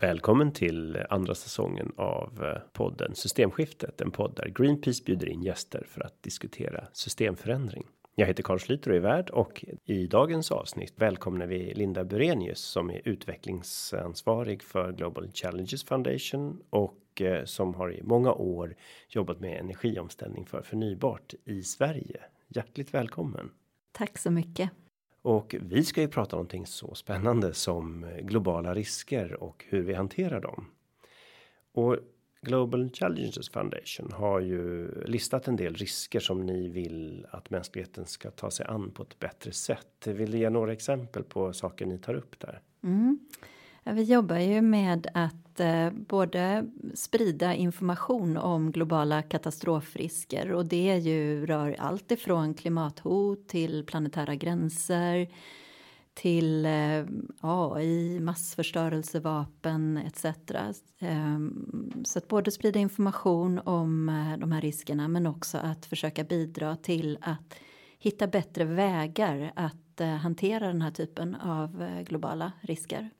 Välkommen till andra säsongen av eh, podden Systemskiftet, en podd där Greenpeace bjuder in gäster för att diskutera systemförändring. Jag heter Carl Schlyter och är värd och i dagens avsnitt välkomnar vi Linda Burenius som är utvecklingsansvarig för Global Challenges Foundation och eh, som har i många år jobbat med energiomställning för förnybart i Sverige. Hjärtligt välkommen. Tack så mycket. Och vi ska ju prata om någonting så spännande som eh, globala risker och hur vi hanterar dem. Och Global Challenges Foundation har ju listat en del risker som ni vill att mänskligheten ska ta sig an på ett bättre sätt. Vill du ge några exempel på saker ni tar upp där? Mm. Vi jobbar ju med att eh, både sprida information om globala katastrofrisker och det ju rör allt ifrån klimathot till planetära gränser till eh, AI, massförstörelsevapen etc. Ehm, så att både sprida information om eh, de här riskerna men också att försöka bidra till att hitta bättre vägar att hantera den här typen av globala risker.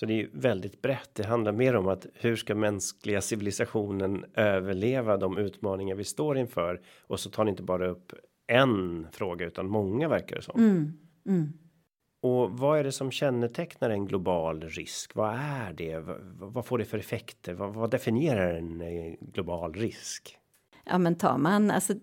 Så det är väldigt brett. Det handlar mer om att hur ska mänskliga civilisationen överleva de utmaningar vi står inför? Och så tar ni inte bara upp en fråga utan många verkar det som. Mm, mm. Och vad är det som kännetecknar en global risk? Vad är det? Vad får det för effekter? Vad, vad definierar en eh, global risk? Ja, men tar man alltså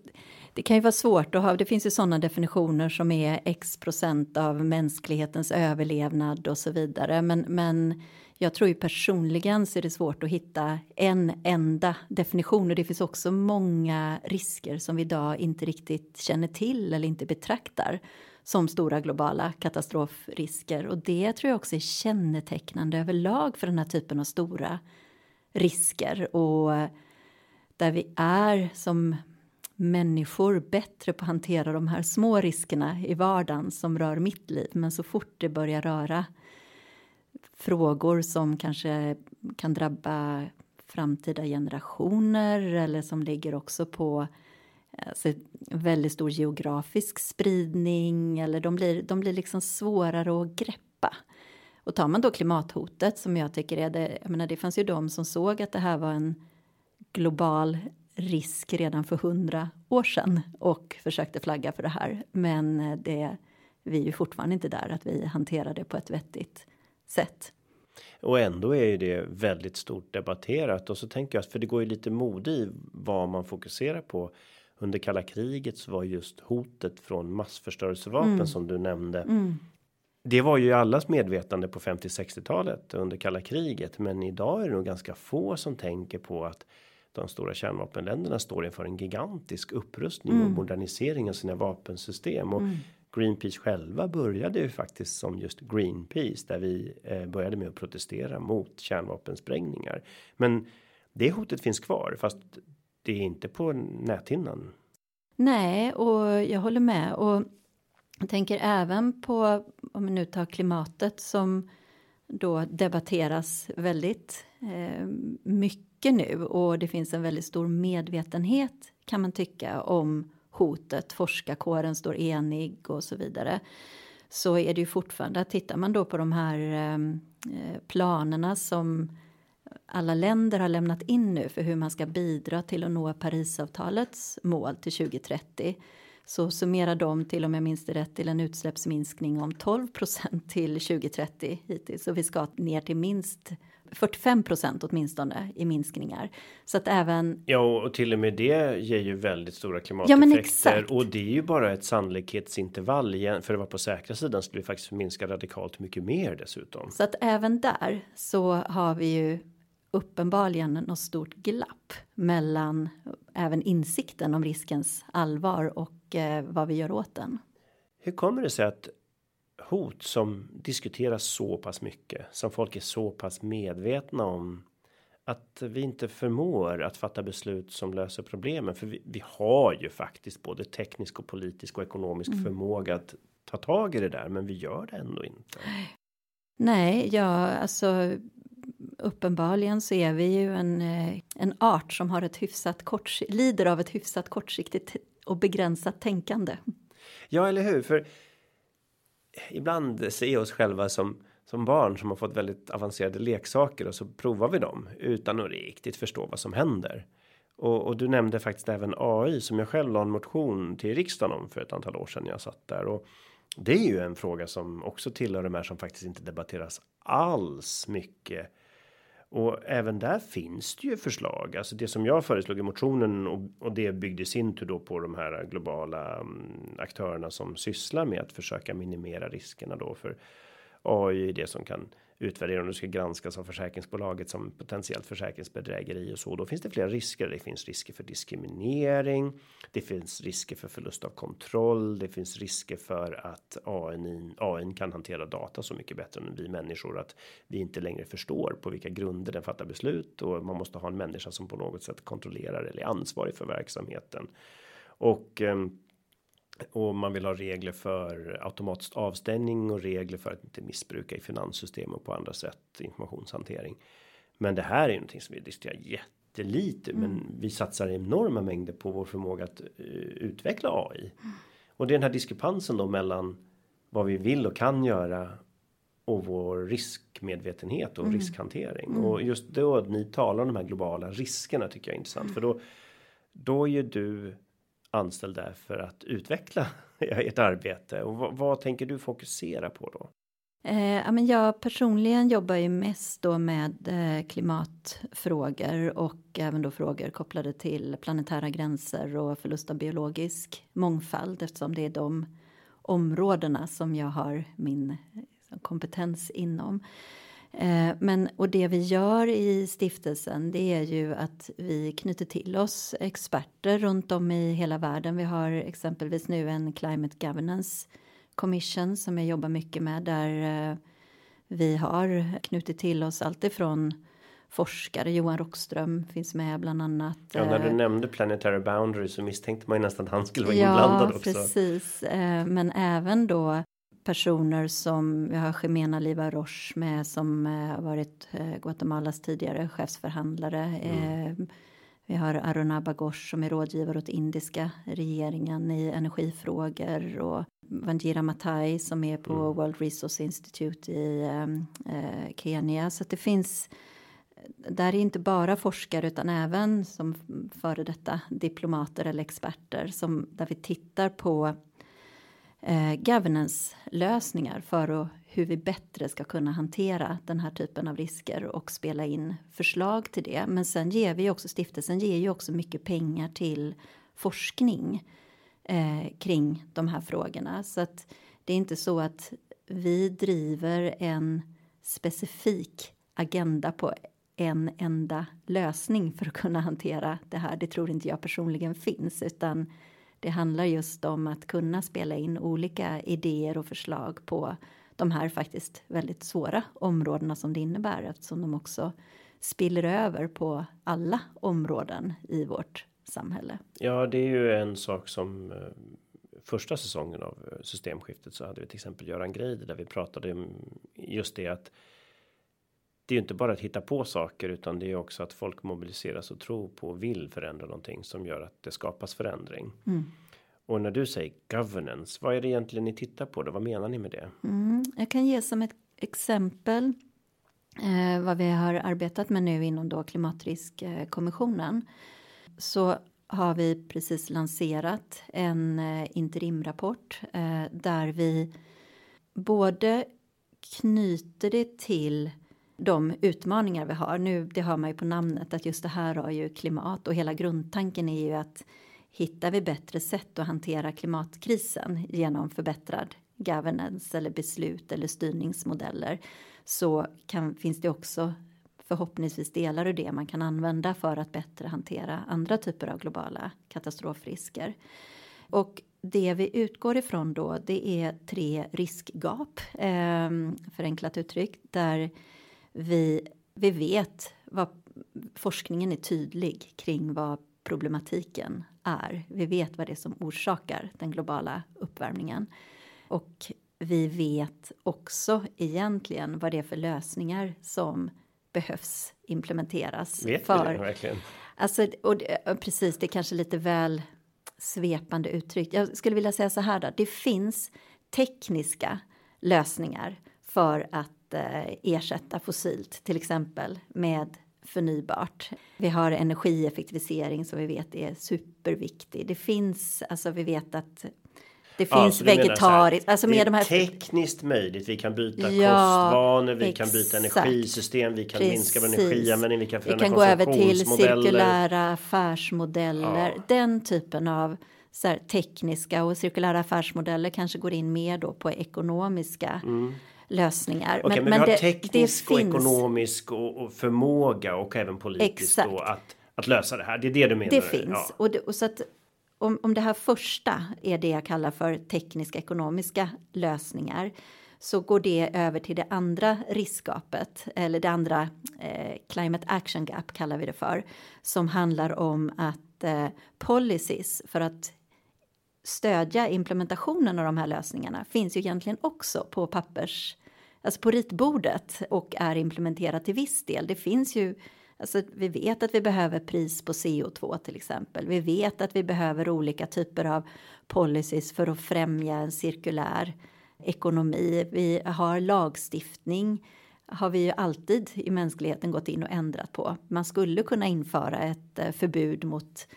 det kan ju vara svårt att ha, det finns ju sådana definitioner som är x procent av mänsklighetens överlevnad och så vidare. Men, men jag tror ju personligen så är det svårt att hitta en enda definition. Och det finns också många risker som vi idag inte riktigt känner till eller inte betraktar som stora globala katastrofrisker. Och det tror jag också är kännetecknande överlag för den här typen av stora risker. Och där vi är som människor bättre på att hantera de här små riskerna i vardagen som rör mitt liv. Men så fort det börjar röra frågor som kanske kan drabba framtida generationer eller som ligger också på alltså, väldigt stor geografisk spridning eller de blir, de blir liksom svårare att greppa. Och tar man då klimathotet som jag tycker är det, jag menar det fanns ju de som såg att det här var en global risk redan för hundra år sedan och försökte flagga för det här. Men eh, det, vi är ju fortfarande inte där att vi hanterar det på ett vettigt sätt. Och ändå är ju det väldigt stort debatterat och så tänker jag att för det går ju lite mode i vad man fokuserar på. Under kalla kriget så var just hotet från massförstörelsevapen mm. som du nämnde. Mm. Det var ju allas medvetande på 50 60-talet under kalla kriget, men idag är det nog ganska få som tänker på att de stora kärnvapenländerna står inför en gigantisk upprustning mm. och modernisering av sina vapensystem och mm. Greenpeace själva började ju faktiskt som just Greenpeace där vi eh, började med att protestera mot kärnvapensprängningar. Men det hotet finns kvar fast det är inte på näthinnan. Nej, och jag håller med och tänker även på om vi nu tar klimatet som då debatteras väldigt Eh, mycket nu och det finns en väldigt stor medvetenhet kan man tycka om hotet. Forskarkåren står enig och så vidare. Så är det ju fortfarande, tittar man då på de här eh, eh, planerna som alla länder har lämnat in nu för hur man ska bidra till att nå Parisavtalets mål till 2030 så summerar de till om jag minns det rätt till en utsläppsminskning om 12% till 2030 hittills. och vi ska ner till minst 45 procent åtminstone i minskningar. Så att även. Ja, och till och med det ger ju väldigt stora klimateffekter ja, och det är ju bara ett sannolikhetsintervall igen. För att vara på säkra sidan skulle vi faktiskt minska radikalt mycket mer dessutom. Så att även där så har vi ju uppenbarligen något stort glapp mellan även insikten om riskens allvar och eh, vad vi gör åt den. Hur kommer det sig att hot som diskuteras så pass mycket som folk är så pass medvetna om att vi inte förmår att fatta beslut som löser problemen för vi, vi har ju faktiskt både teknisk och politisk och ekonomisk mm. förmåga att ta tag i det där men vi gör det ändå inte. Nej, ja, alltså uppenbarligen så är vi ju en, eh, en art som har ett hyfsat kort, lider av ett hyfsat kortsiktigt och begränsat tänkande. Ja, eller hur? För ibland se oss själva som som barn som har fått väldigt avancerade leksaker och så provar vi dem utan att riktigt förstå vad som händer. Och, och, du nämnde faktiskt även AI som jag själv la en motion till riksdagen om för ett antal år sedan jag satt där och det är ju en fråga som också tillhör de här som faktiskt inte debatteras alls mycket. Och även där finns det ju förslag, alltså det som jag föreslog i motionen och, och det byggde sin tur då på de här globala um, aktörerna som sysslar med att försöka minimera riskerna då för AI är det som kan utvärdera om du ska granskas av försäkringsbolaget som potentiellt försäkringsbedrägeri och så. Då finns det flera risker. Det finns risker för diskriminering. Det finns risker för förlust av kontroll. Det finns risker för att AI, AI kan hantera data så mycket bättre än vi människor att vi inte längre förstår på vilka grunder den fattar beslut och man måste ha en människa som på något sätt kontrollerar eller är ansvarig för verksamheten. Och ehm, och man vill ha regler för automatisk avstängning och regler för att inte missbruka i finanssystem och på andra sätt informationshantering. Men det här är någonting som vi diskuterar jättelite, mm. men vi satsar enorma mängder på vår förmåga att uh, utveckla AI. Mm. Och det är den här diskrepansen då mellan vad vi vill och kan göra och vår riskmedvetenhet och mm. riskhantering. Mm. Och just då ni talar om de här globala riskerna tycker jag är intressant för då då är du anställd där för att utveckla ert arbete och vad, vad tänker du fokusera på då? Eh, men jag personligen jobbar ju mest då med eh, klimatfrågor och även då frågor kopplade till planetära gränser och förlust av biologisk mångfald eftersom det är de områdena som jag har min eh, kompetens inom. Eh, men, och det vi gör i stiftelsen det är ju att vi knyter till oss experter runt om i hela världen. Vi har exempelvis nu en Climate Governance Commission som jag jobbar mycket med där eh, vi har knutit till oss allt ifrån forskare. Johan Rockström finns med bland annat. Ja, när du eh, nämnde Planetary Boundary så misstänkte man ju nästan att han skulle vara ja, inblandad också. Ja, precis. Men även då personer som vi har Jimena Liva Roche med som eh, har varit eh, Guatemalas tidigare chefsförhandlare. Mm. Eh, vi har Aruna Bagosh som är rådgivare åt indiska regeringen i energifrågor och Vanjira Matai som är på mm. World Resource Institute i eh, Kenya. Så det finns där är inte bara forskare utan även som före detta diplomater eller experter som där vi tittar på eh, governance-lösningar för att, hur vi bättre ska kunna hantera den här typen av risker och spela in förslag till det. Men sen ger vi också, stiftelsen ger ju också mycket pengar till forskning eh, kring de här frågorna. Så att det är inte så att vi driver en specifik agenda på en enda lösning för att kunna hantera det här. Det tror inte jag personligen finns utan det handlar just om att kunna spela in olika idéer och förslag på de här faktiskt väldigt svåra områdena som det innebär eftersom de också spiller över på alla områden i vårt samhälle. Ja, det är ju en sak som eh, första säsongen av eh, systemskiftet så hade vi till exempel Göran Greider där vi pratade om just det att det är ju inte bara att hitta på saker utan det är också att folk mobiliseras och tror på och vill förändra någonting som gör att det skapas förändring. Mm. Och när du säger governance, vad är det egentligen ni tittar på då? Vad menar ni med det? Mm, jag kan ge som ett exempel eh, vad vi har arbetat med nu inom då klimatriskkommissionen. Så har vi precis lanserat en eh, interimrapport eh, där vi både knyter det till de utmaningar vi har. Nu, det hör man ju på namnet att just det här har ju klimat och hela grundtanken är ju att hittar vi bättre sätt att hantera klimatkrisen genom förbättrad governance eller beslut eller styrningsmodeller så kan, finns det också förhoppningsvis delar ur det man kan använda för att bättre hantera andra typer av globala katastrofrisker. Och det vi utgår ifrån då det är tre riskgap, eh, förenklat uttryckt, där vi, vi vet vad forskningen är tydlig kring vad problematiken är. Vi vet vad det är som orsakar den globala uppvärmningen. Och vi vet också egentligen vad det är för lösningar som behövs implementeras. Vet för, det verkligen? Alltså, och det, precis, det är kanske lite väl svepande uttryck. Jag skulle vilja säga så här då, det finns tekniska lösningar för att att eh, ersätta fossilt, till exempel med förnybart. Vi har energieffektivisering som vi vet är superviktig. Det finns, alltså vi vet att det finns ja, vegetariskt. Alltså med de här... tekniskt möjligt. Vi kan byta ja, kostvanor, vi exakt. kan byta energisystem, vi kan Precis. minska energianvändning, vi kan Vi kan gå över till cirkulära affärsmodeller. Ja. Den typen av så här, tekniska och cirkulära affärsmodeller kanske går in mer då på ekonomiska mm. Lösningar. Okay, men, men, vi har det, teknisk det och finns... ekonomisk och, och, förmåga och även politiskt att, att lösa det här. Det är det du menar? Det finns. Ja. Och, det, och så att om, om det här första är det jag kallar för tekniska ekonomiska lösningar så går det över till det andra riskgapet eller det andra eh, climate action gap kallar vi det för som handlar om att eh, policies för att stödja implementationen av de här lösningarna finns ju egentligen också på pappers, alltså på ritbordet och är implementerat till viss del. Det finns ju Alltså, vi vet att vi behöver pris på CO2 till exempel. Vi vet att vi behöver olika typer av policies för att främja en cirkulär ekonomi. Vi har lagstiftning har vi ju alltid i mänskligheten gått in och ändrat på. Man skulle kunna införa ett eh, förbud mot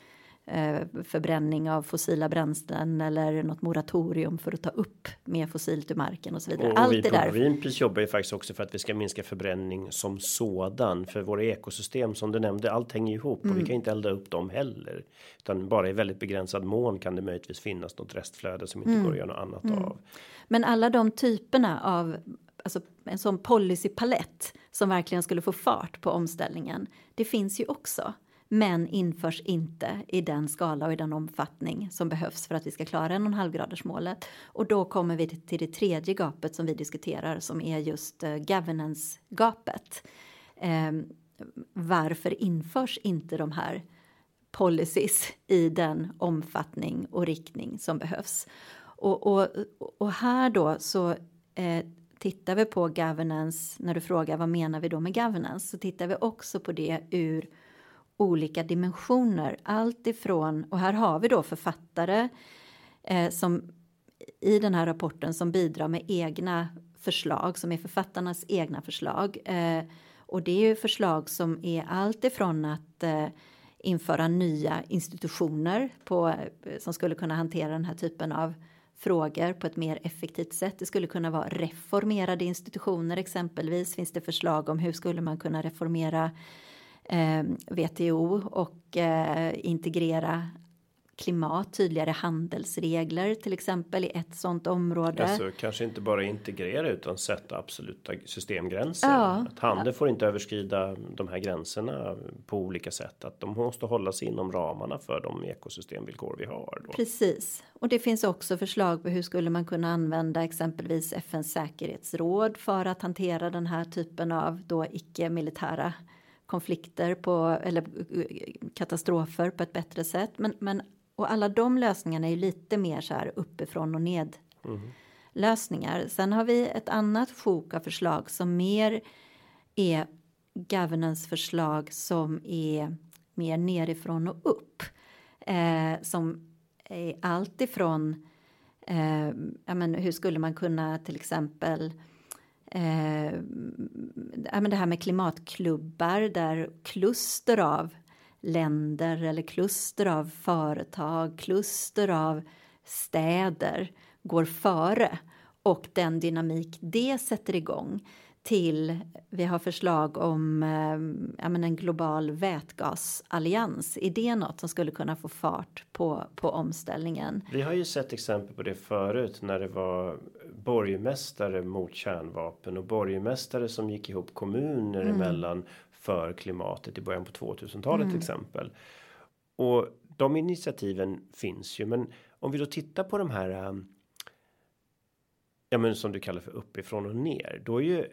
förbränning av fossila bränslen eller något moratorium för att ta upp mer fossilt ur marken och så vidare. Och Allt vi det där. Greenpeace jobbar ju faktiskt också för att vi ska minska förbränning som sådan för våra ekosystem som du nämnde. Allt hänger ihop mm. och vi mm. kan inte elda upp dem heller utan bara i väldigt begränsad mån kan det möjligtvis finnas något restflöde som inte mm. går att göra något annat mm. av. Men alla de typerna av alltså en sån policypalett som verkligen skulle få fart på omställningen. Det finns ju också men införs inte i den skala och i den omfattning som behövs för att vi ska klara 1,5 Och då kommer vi till det tredje gapet som vi diskuterar som är just eh, governance-gapet. Eh, varför införs inte de här policies i den omfattning och riktning som behövs? Och, och, och här då så eh, tittar vi på governance, när du frågar vad menar vi då med governance, så tittar vi också på det ur olika dimensioner. Allt ifrån, och här har vi då författare eh, som i den här rapporten som bidrar med egna förslag som är författarnas egna förslag. Eh, och det är ju förslag som är allt ifrån att eh, införa nya institutioner på, eh, som skulle kunna hantera den här typen av frågor på ett mer effektivt sätt. Det skulle kunna vara reformerade institutioner exempelvis. Finns det förslag om hur skulle man kunna reformera eh, WTO och eh, integrera klimat, tydligare handelsregler till exempel i ett sådant område. Alltså, kanske inte bara integrera utan sätta absoluta systemgränser. Ja. Att handel får inte överskrida de här gränserna på olika sätt. Att de måste hålla sig inom ramarna för de ekosystemvillkor vi har. Då. Precis. Och det finns också förslag på hur skulle man kunna använda exempelvis FNs säkerhetsråd för att hantera den här typen av då icke militära konflikter på, eller eh, katastrofer på ett bättre sätt. Men, men, och alla de lösningarna är ju lite mer så här uppifrån och ned mm. lösningar. Sen har vi ett annat sjok av förslag som mer är governance förslag som är mer nerifrån och upp. Eh, som är allt ifrån eh, ja, men hur skulle man kunna till exempel eh, det här med klimatklubbar där kluster av länder eller kluster av företag, kluster av städer går före och den dynamik det sätter igång till vi har förslag om eh, en global vätgasallians. Är det något som skulle kunna få fart på, på omställningen? Vi har ju sett exempel på det förut när det var borgmästare mot kärnvapen och borgmästare som gick ihop kommuner mm. emellan för klimatet i början på 2000-talet mm. till exempel. Och de initiativen finns ju, men om vi då tittar på de här. Um, ja, men som du kallar för uppifrån och ner, då är ju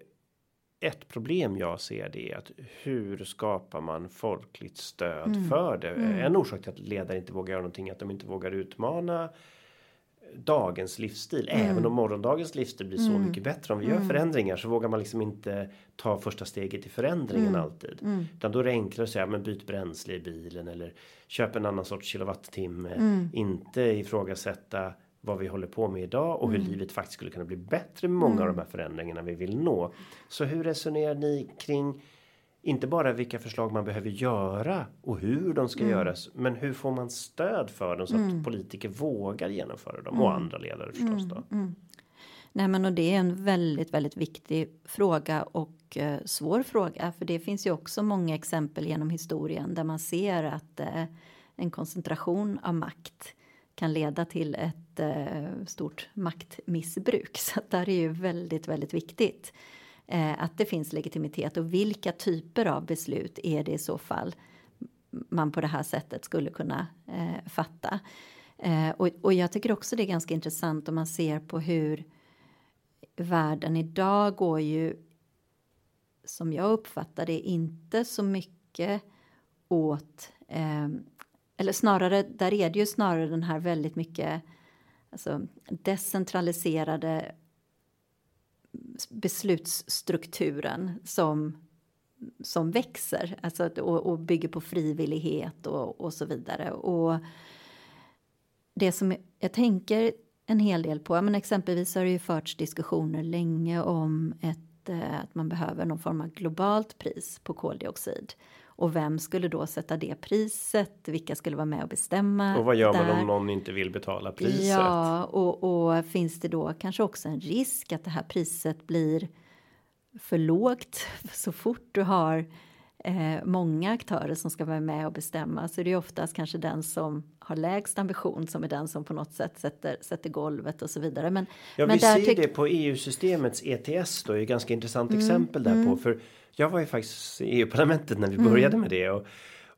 ett problem jag ser det är att hur skapar man folkligt stöd mm. för det? Mm. En orsak till att ledare inte vågar göra någonting är att de inte vågar utmana dagens livsstil. Mm. Även om morgondagens livsstil blir så mm. mycket bättre om vi gör mm. förändringar så vågar man liksom inte ta första steget i förändringen mm. alltid. Mm. Utan då är det enklare att säga men byt bränsle i bilen eller köp en annan sorts kilowattimme. Inte ifrågasätta vad vi håller på med idag och hur Mm. livet faktiskt skulle kunna bli bättre med många av de här förändringarna vi vill nå. Så hur resonerar ni kring inte bara vilka förslag man behöver göra och hur de ska göras, men hur får man stöd för dem så att politiker vågar genomföra dem och andra ledare förstås då. Nej, men och det är en väldigt, väldigt viktig fråga och eh, svår fråga, för det finns ju också många exempel genom historien där man ser att eh, en koncentration av makt kan leda till ett eh, stort maktmissbruk. Så att där är ju väldigt, väldigt viktigt eh, att det finns legitimitet och vilka typer av beslut är det i så fall man på det här sättet skulle kunna eh, fatta. Eh, och, och jag tycker också det är ganska intressant om man ser på hur världen idag går ju som jag uppfattar det inte så mycket åt eh, eller snarare där är det ju snarare den här väldigt mycket alltså, decentraliserade beslutsstrukturen som som växer alltså, och, och bygger på frivillighet och, och så vidare. Och det som jag tänker en hel del på, men exempelvis har det ju förts diskussioner länge om ett, eh, att man behöver någon form av globalt pris på koldioxid. Och vem skulle då sätta det priset? Vilka skulle vara med och bestämma? Och vad gör man där? om någon inte vill betala priset? Ja, och, och finns det då kanske också en risk att det här priset blir för lågt så fort du har eh, många aktörer som ska vara med och bestämma så är det ju oftast kanske den som har lägst ambition som är den som på något sätt sätter, sätter golvet och så vidare. Men, Ja, men vi ser det på EU-systemets ETS då, är ett ganska intressant Mm, exempel där på. För jag var ju faktiskt i EU-parlamentet när vi Mm. började med det och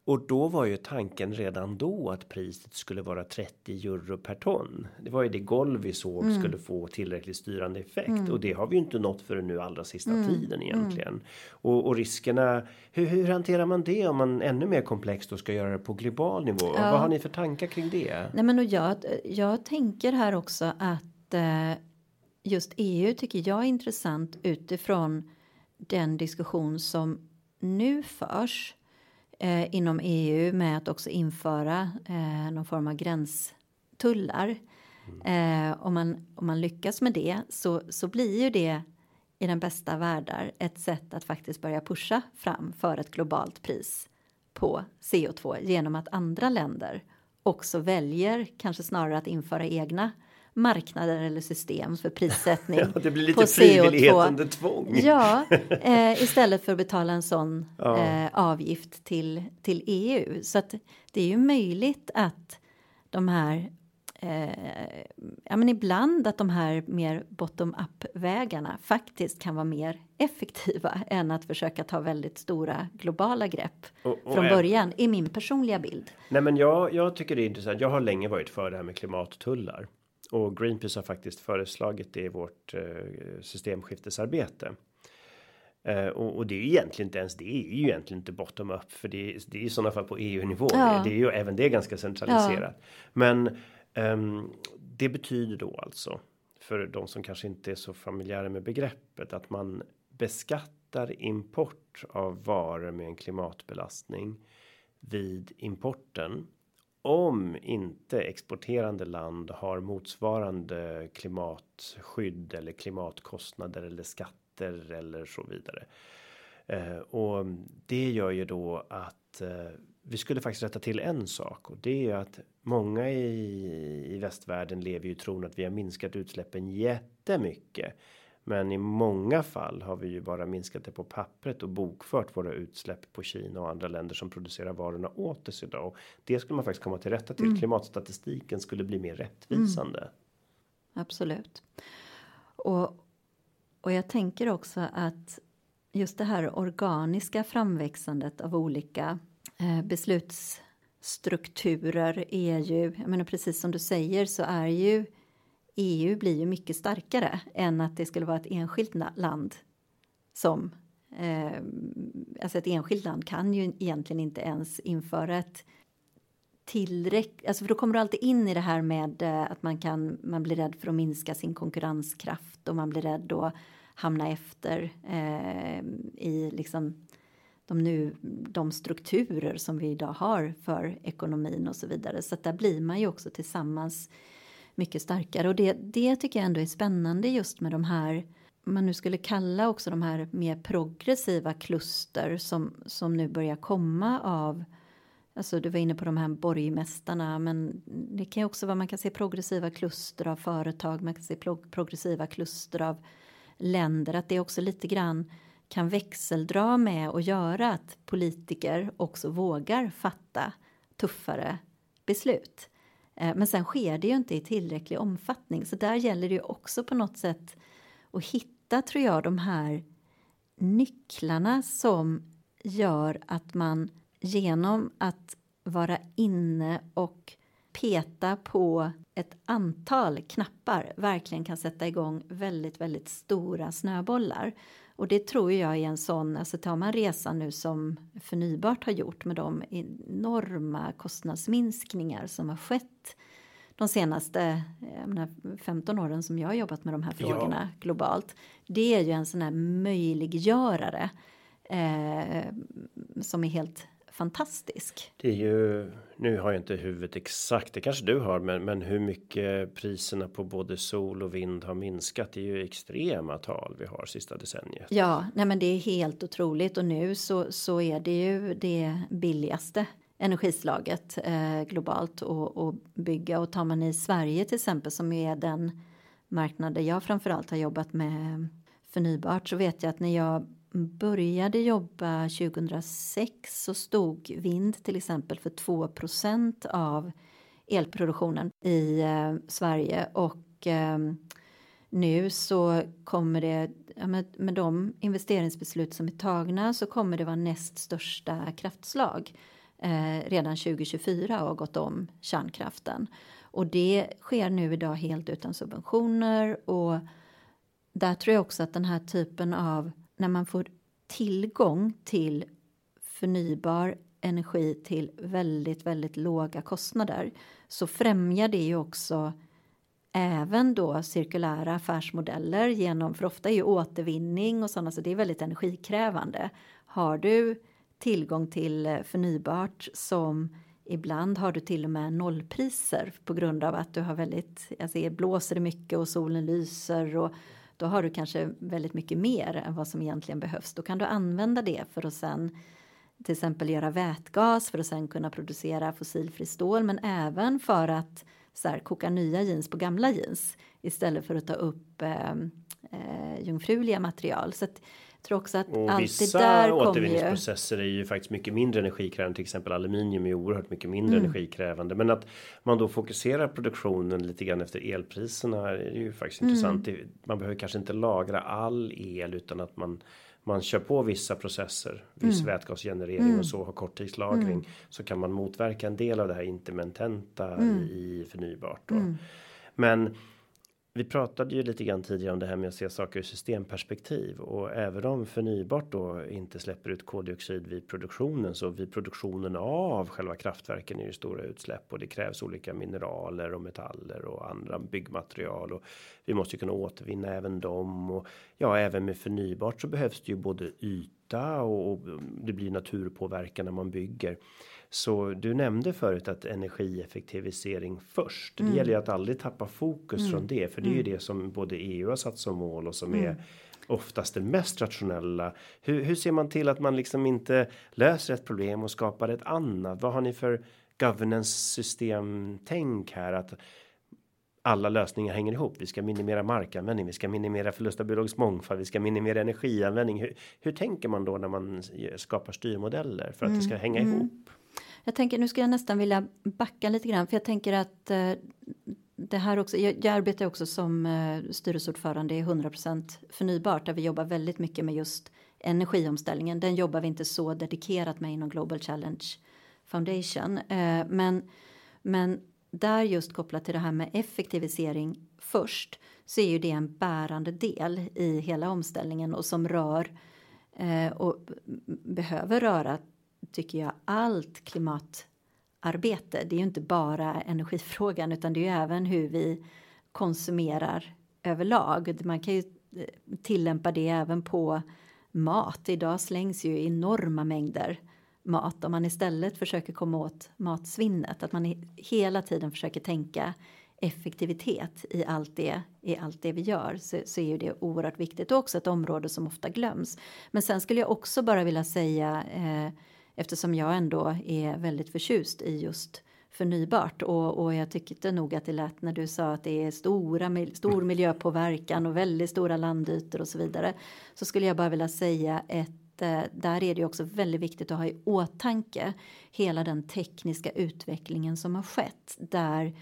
och då var ju tanken redan då att priset skulle vara 30 euro per ton. Det var ju det golv vi såg Mm. skulle få tillräckligt styrande effekt och det har vi ju inte nått för nu allra sista Mm. tiden egentligen. Och, och riskerna. Hur, hur hanterar man det om man ännu mer komplext och ska göra det på global nivå? Vad har ni för tankar kring det? Nej, men och jag, jag tänker här också att eh, just EU tycker jag är intressant utifrån den diskussion som nu förs eh, inom EU med att också införa eh, någon form av gränstullar. Eh, om, man, om man lyckas med det så, så blir ju det i den bästa världar ett sätt att faktiskt börja pusha fram för ett globalt pris på CO2 genom att andra länder också väljer kanske snarare att införa egna marknader eller system för prissättning Ja, det blir på lite frivillighet CO2. under tvång. Ja, eh, istället för att betala en sån Ja. eh, avgift till, till EU. Så att det är ju möjligt att de här eh, ja, men ibland att de här mer bottom-up vägarna faktiskt kan vara mer effektiva än att försöka ta väldigt stora globala grepp Och- och från början, i min personliga bild. Nej, men jag, jag tycker det är intressant. Jag har länge varit för det här med klimattullar och Greenpeace har faktiskt föreslagit det i vårt eh, systemskiftesarbete. Eh, och, och det är ju egentligen inte ens. Det är ju egentligen inte bottom up för det, är- det är i sådana fall på EU-nivå. Ja. Det, är ju även det ganska centraliserat, men ehm, det betyder då alltså för de som kanske inte är så familjära med begreppet att man beskattar import av varor med en klimatbelastning vid importen om inte exporterande land har motsvarande klimatskydd eller klimatkostnader eller skatter eller så vidare. Eh, och det gör ju då att eh, vi skulle faktiskt rätta till en sak och det är att många i, i västvärlden lever ju i tron att vi har minskat utsläppen jättemycket. Men i många fall har vi ju bara minskat det på pappret och bokfört våra utsläpp på Kina och andra länder som producerar varorna åt oss idag. Och det skulle man faktiskt komma till rätta till. Klimatstatistiken skulle bli mer rättvisande. Absolut. Och, och jag tänker också att just det här organiska framväxandet av olika eh, beslutsstrukturer är ju, jag menar precis som du säger så är ju EU blir ju mycket starkare än att det skulle vara ett enskilt land som eh, alltså ett enskilt land kan ju egentligen inte ens införa ett tillräckligt, alltså för då kommer du alltid in i det här med eh, att man kan, man blir rädd för att minska sin konkurrenskraft och man blir rädd att hamna efter eh, i liksom de nu, de strukturer som vi idag har för ekonomin och så vidare. Så att där blir man ju också tillsammans mycket starkare. Och det, det tycker jag ändå är spännande just med de här man nu skulle kalla också de här mer progressiva kluster som, som nu börjar komma av Alltså du var inne på de här borgmästarna men det kan ju också vara man kan se progressiva kluster av företag, man kan se progressiva kluster av länder, att det också lite grann kan växeldra med och göra att politiker också vågar fatta tuffare beslut. Eh, men sen sker det ju inte i tillräcklig omfattning så där gäller det ju också på något sätt att hitta, tror jag, de här nycklarna som gör att man genom att vara inne och peta på ett antal knappar verkligen kan sätta igång väldigt, väldigt stora snöbollar. Och det tror jag är en sån, alltså tar man resan nu som förnybart har gjort med de enorma kostnadsminskningar som har skett de senaste menar, 15 åren som jag har jobbat med de här frågorna ja. globalt. Det är ju en sån här möjliggörare eh, som är helt fantastisk. Det är ju, nu har jag inte huvudet exakt, det kanske du har, men, men hur mycket priserna på både sol och vind har minskat. Det är ju extrema tal vi har sista decenniet. Ja, nej men det är helt otroligt och nu så, så är det ju det billigaste energislaget eh, globalt att bygga och tar man i Sverige till exempel som är den marknad där jag framförallt har jobbat med förnybart så vet jag att när jag började jobba 2006 så stod vind till exempel för 2% av elproduktionen i eh, Sverige och eh, nu så kommer det ja, med, med de investeringsbeslut som är tagna så kommer det vara näst största kraftslag eh, redan 2024 och har gått om kärnkraften. Och det sker nu idag helt utan subventioner och där tror jag också att den här typen av när man får tillgång till förnybar energi till väldigt, väldigt låga kostnader så främjar det ju också även då cirkulära affärsmodeller genom, för ofta är ju återvinning och sådana, så det är väldigt energikrävande. Har du tillgång till eh, förnybart som ibland har du till och med nollpriser på grund av att du har väldigt, alltså blåser det mycket och solen lyser och då har du kanske väldigt mycket mer än vad som egentligen behövs. Då kan du använda det för att sen till exempel göra vätgas för att sen kunna producera fossilfri stål men även för att så här, koka nya jeans på gamla jeans istället för att ta upp eh, eh, jungfruliga material. Så att, tror också att och allt vissa det där återvinningsprocesser ju... är ju faktiskt mycket mindre energikrävande. Till exempel aluminium är oerhört mycket mindre mm. energikrävande. Men att man då fokuserar produktionen lite grann efter elpriserna är ju faktiskt mm. intressant. Man behöver kanske inte lagra all el utan att man man kör på vissa processer, viss mm. vätgasgenerering mm. och så har korttidslagring mm. så kan man motverka en del av det här intermittenta mm. i, förnybart. Då. Mm. Men vi pratade ju lite grann tidigare om det här med att se saker ur systemperspektiv. Och även om förnybart då inte släpper ut koldioxid vid produktionen så vid produktionen av själva kraftverken är ju stora utsläpp. Och det krävs olika mineraler och metaller och andra byggmaterial. Och vi måste kunna återvinna även dem och ja, även med förnybart så behövs det ju både yta och, och det blir naturpåverkan när man bygger. Så du nämnde förut att energieffektivisering först. Mm. Det gäller ju att aldrig tappa fokus mm. från det, för det är ju mm. det som både EU har satt som mål och som är mm. oftast det mest rationella. Hur, hur ser man till att man liksom inte löser ett problem och skapar ett annat? Vad har ni för governance system tänk här att alla lösningar hänger ihop. Vi ska minimera markanvändning, vi ska minimera förlust av biologisk mångfald, vi ska minimera energianvändning. Hur, hur tänker man då när man skapar styrmodeller för att det ska mm. hänga ihop? Jag tänker, nu ska jag nästan vilja backa lite grann, för jag tänker att eh, det här också, jag, jag arbetar också som eh, styrelseordförande i 100% förnybart, där vi jobbar väldigt mycket med just energiomställningen. Den jobbar vi inte så dedikerat med inom Global Challenge Foundation, eh, men, men där just kopplat till det här med effektivisering först så är ju det en bärande del i hela omställningen och som rör eh, och behöver röra tycker jag, allt klimatarbete. Det är ju inte bara energifrågan utan det är ju även hur vi konsumerar överlag. Man kan ju eh, tillämpa det även på mat. Idag slängs ju enorma mängder mat om man istället försöker komma åt matsvinnet. Att man hela tiden försöker tänka effektivitet i allt det, i allt det vi gör så, så är ju det oerhört viktigt och också ett område som ofta glöms. Men sen skulle jag också bara vilja säga eh, eftersom jag ändå är väldigt förtjust i just förnybart och, och jag tyckte nog att det lät när du sa att det är stora, stor miljöpåverkan och väldigt stora landytor och så vidare. Så skulle jag bara vilja säga ett eh, där är det också väldigt viktigt att ha i åtanke hela den tekniska utvecklingen som har skett där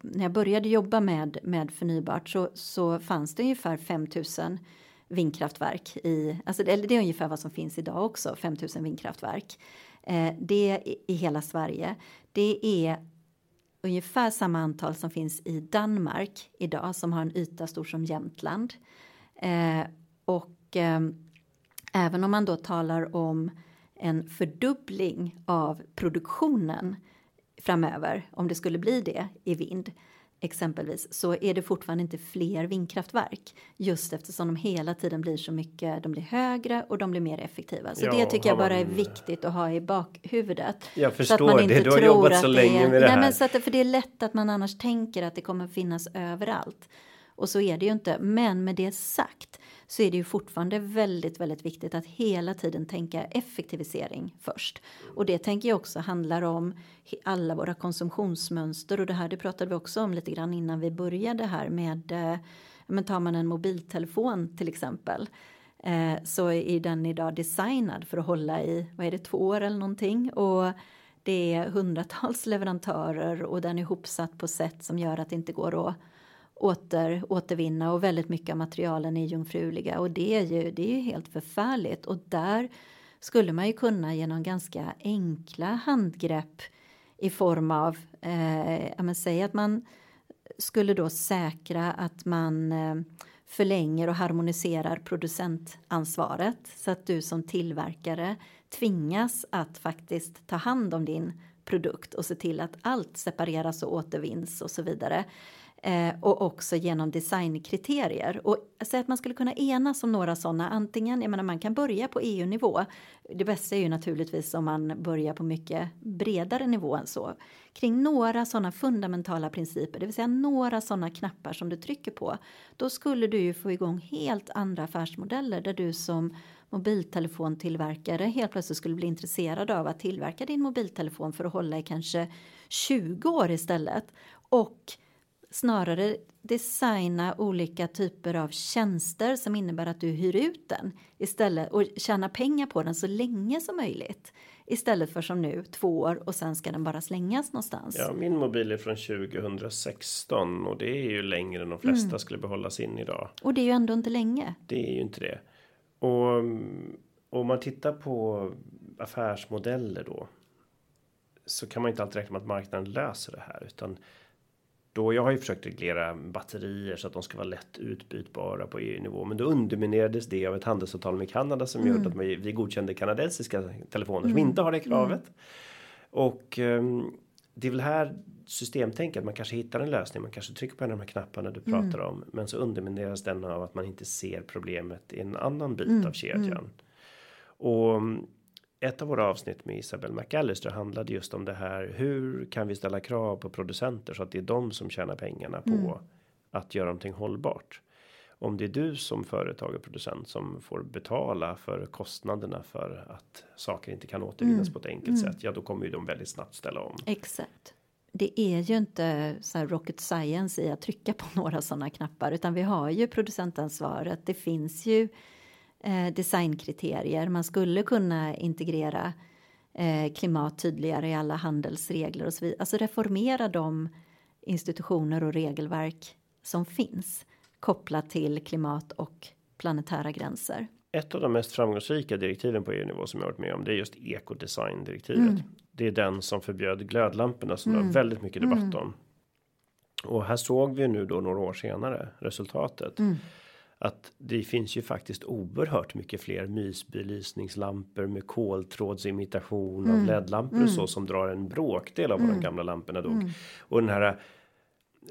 när jag började jobba med, med förnybart så, så fanns det ungefär 5000 vindkraftverk i, alltså det, det är ungefär vad som finns idag också, 5000 vindkraftverk. Eh, det i, i hela Sverige. Det är ungefär samma antal som finns i Danmark idag som har en yta stor som Jämtland. Eh, och eh, även om man då talar om en fördubbling av produktionen framöver, om det skulle bli det i vind, exempelvis så är det fortfarande inte fler vindkraftverk just eftersom de hela tiden blir så mycket, de blir högre och de blir mer effektiva. Så ja, det tycker jag bara man... är viktigt att ha i bakhuvudet. Jag förstår så att man inte det, du har jobbat så länge är, med det här. Nej, men så att, för det är lätt att man annars tänker att det kommer finnas överallt. Och så är det ju inte. Men med det sagt så är det ju fortfarande väldigt, väldigt viktigt att hela tiden tänka effektivisering först. Och det tänker jag också handlar om alla våra konsumtionsmönster och det här det pratade vi också om lite grann innan vi började här med eh, men tar man en mobiltelefon till exempel eh, så är den idag designad för att hålla i, vad är det, två år eller någonting och det är hundratals leverantörer och den är ihopsatt på sätt som gör att det inte går att åter, återvinna och väldigt mycket av materialen är jungfruliga. Och det är ju, det är ju helt förfärligt. Och där skulle man ju kunna genom ganska enkla handgrepp i form av, eh, ja men säg att man skulle då säkra att man eh, förlänger och harmoniserar producentansvaret. Så att du som tillverkare tvingas att faktiskt ta hand om din produkt och se till att allt separeras och återvinns och så vidare. Eh, och också genom designkriterier. Och så att man skulle kunna enas om några sådana. Antingen, jag menar man kan börja på EU-nivå. Det bästa är ju naturligtvis om man börjar på mycket bredare nivå än så. Kring några sådana fundamentala principer, det vill säga några sådana knappar som du trycker på. Då skulle du ju få igång helt andra affärsmodeller där du som mobiltelefontillverkare helt plötsligt skulle bli intresserad av att tillverka din mobiltelefon för att hålla i kanske 20 år istället. Och snarare designa olika typer av tjänster som innebär att du hyr ut den istället och tjäna pengar på den så länge som möjligt istället för som nu två år och sen ska den bara slängas någonstans. Ja, min mobil är från 2016 och det är ju längre än de flesta mm. skulle behålla sin idag. Och det är ju ändå inte länge. Det är ju inte det. Och om man tittar på affärsmodeller då så kan man inte alltid räkna med att marknaden löser det här utan då jag har ju försökt reglera batterier så att de ska vara lätt utbytbara på EU-nivå. Men då underminerades det av ett handelsavtal med Kanada som mm. gjorde att vi godkände kanadensiska telefoner mm. som inte har det kravet. Mm. Och um, det är väl här systemtänket man kanske hittar en lösning. Man kanske trycker på en av de här knapparna du mm. pratar om. Men så undermineras den av att man inte ser problemet i en annan bit mm. av kedjan. Mm. Och ett av våra avsnitt med Isabel McAllister handlade just om det här. Hur kan vi ställa krav på producenter så att det är de som tjänar pengarna på mm. att göra någonting hållbart? Om det är du som företag och producent som får betala för kostnaderna för att saker inte kan återvinnas mm. på ett enkelt mm. sätt. Ja, då kommer ju de väldigt snabbt ställa om. Exakt. Det är ju inte så rocket science i att trycka på några sådana knappar, utan vi har ju producentansvaret. Det finns ju eh, designkriterier. Man skulle kunna integrera eh, klimat tydligare i alla handelsregler och så vidare. Alltså reformera de institutioner och regelverk som finns kopplat till klimat och planetära gränser. Ett av de mest framgångsrika direktiven på EU-nivå som jag varit med om det är just ekodesigndirektivet. Mm. Det är den som förbjöd glödlamporna som mm. det var väldigt mycket debatt mm. om. Och här såg vi nu då några år senare resultatet. Mm att det finns ju faktiskt oerhört mycket fler mysbelysningslampor med koltrådsimitation mm. av ledlampor mm. och så som drar en bråkdel av mm. vad de gamla lamporna dog. Mm. Och den här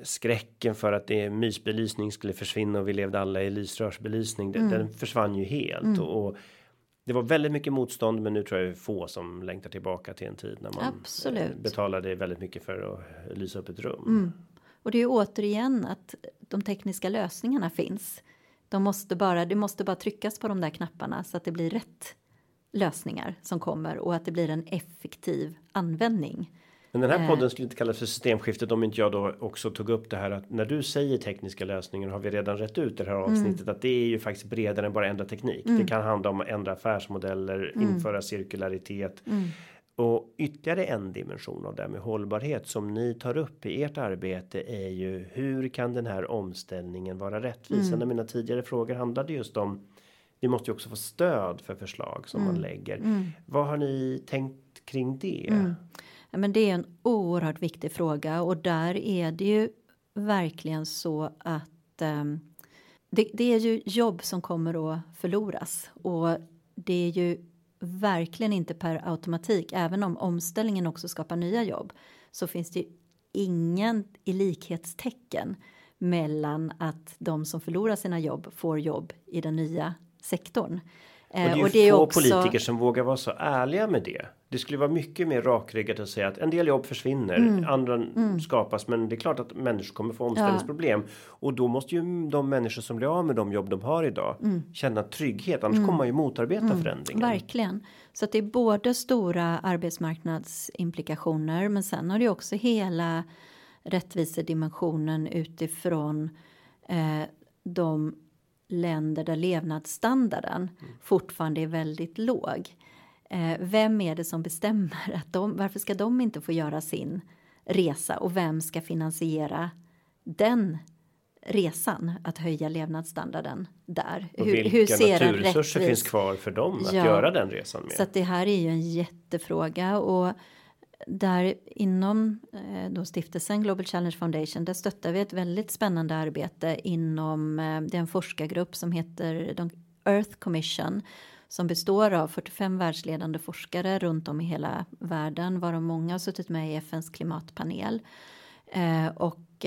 skräcken för att det mysbelysning skulle försvinna och vi levde alla i lysrörsbelysning. Den, mm. den försvann ju helt mm. och, och, det var väldigt mycket motstånd, men nu tror jag få som längtar tillbaka till en tid när man Absolut. betalade väldigt mycket för att lysa upp ett rum. Och det är återigen att de tekniska lösningarna finns. De måste bara, det måste bara tryckas på de där knapparna så att det blir rätt lösningar som kommer och att det blir en effektiv användning. Men den här eh. podden skulle inte kallas för systemskiftet om inte jag då också tog upp det här att när du säger tekniska lösningar har vi redan rätt ut det här mm. avsnittet mm. att det är ju faktiskt bredare än bara ändra teknik. Mm. Det kan handla om att ändra affärsmodeller, mm. införa cirkularitet. Mm. Och ytterligare en dimension av det med hållbarhet som ni tar upp i ert arbete är ju hur kan den här omställningen vara rättvis? Mm. Mina tidigare frågor handlade just om vi måste ju också få stöd för förslag som man lägger. Vad har ni tänkt kring det? men det är en oerhört viktig fråga och där är det ju verkligen så att um, det, det, är ju jobb som kommer att förloras och det är ju verkligen inte per automatik, även om omställningen också skapar nya jobb, så finns det ju ingen i likhetstecken mellan att de som förlorar sina jobb får jobb i den nya sektorn. Och det är ju och det är få också... politiker som vågar vara så ärliga med det. Det skulle vara mycket mer rakryggat att säga att en del jobb försvinner, mm. andra mm. skapas. Men det är klart att människor kommer få omställningsproblem ja. och då måste ju de människor som blir av med de jobb de har idag mm. känna trygghet. Annars mm. kommer man ju motarbeta mm. förändringen. Verkligen så att det är både stora arbetsmarknadsimplikationer, men sen har det också hela rättvisedimensionen utifrån eh, de länder där levnadsstandarden mm. fortfarande är väldigt låg. Eh, vem är det som bestämmer att de, varför ska de inte få göra sin resa och vem ska finansiera den resan att höja levnadsstandarden där. Och hur, hur ser naturresurser finns kvar för dem att ja, göra den resan med? Så att det här är ju en jättefråga och där inom eh, då stiftelsen Global Challenge Foundation där stöttar vi ett väldigt spännande arbete inom eh, den forskargrupp som heter Earth Commission som består av 45 världsledande forskare runt om i hela världen varav många har suttit med i FNs klimatpanel. Eh, och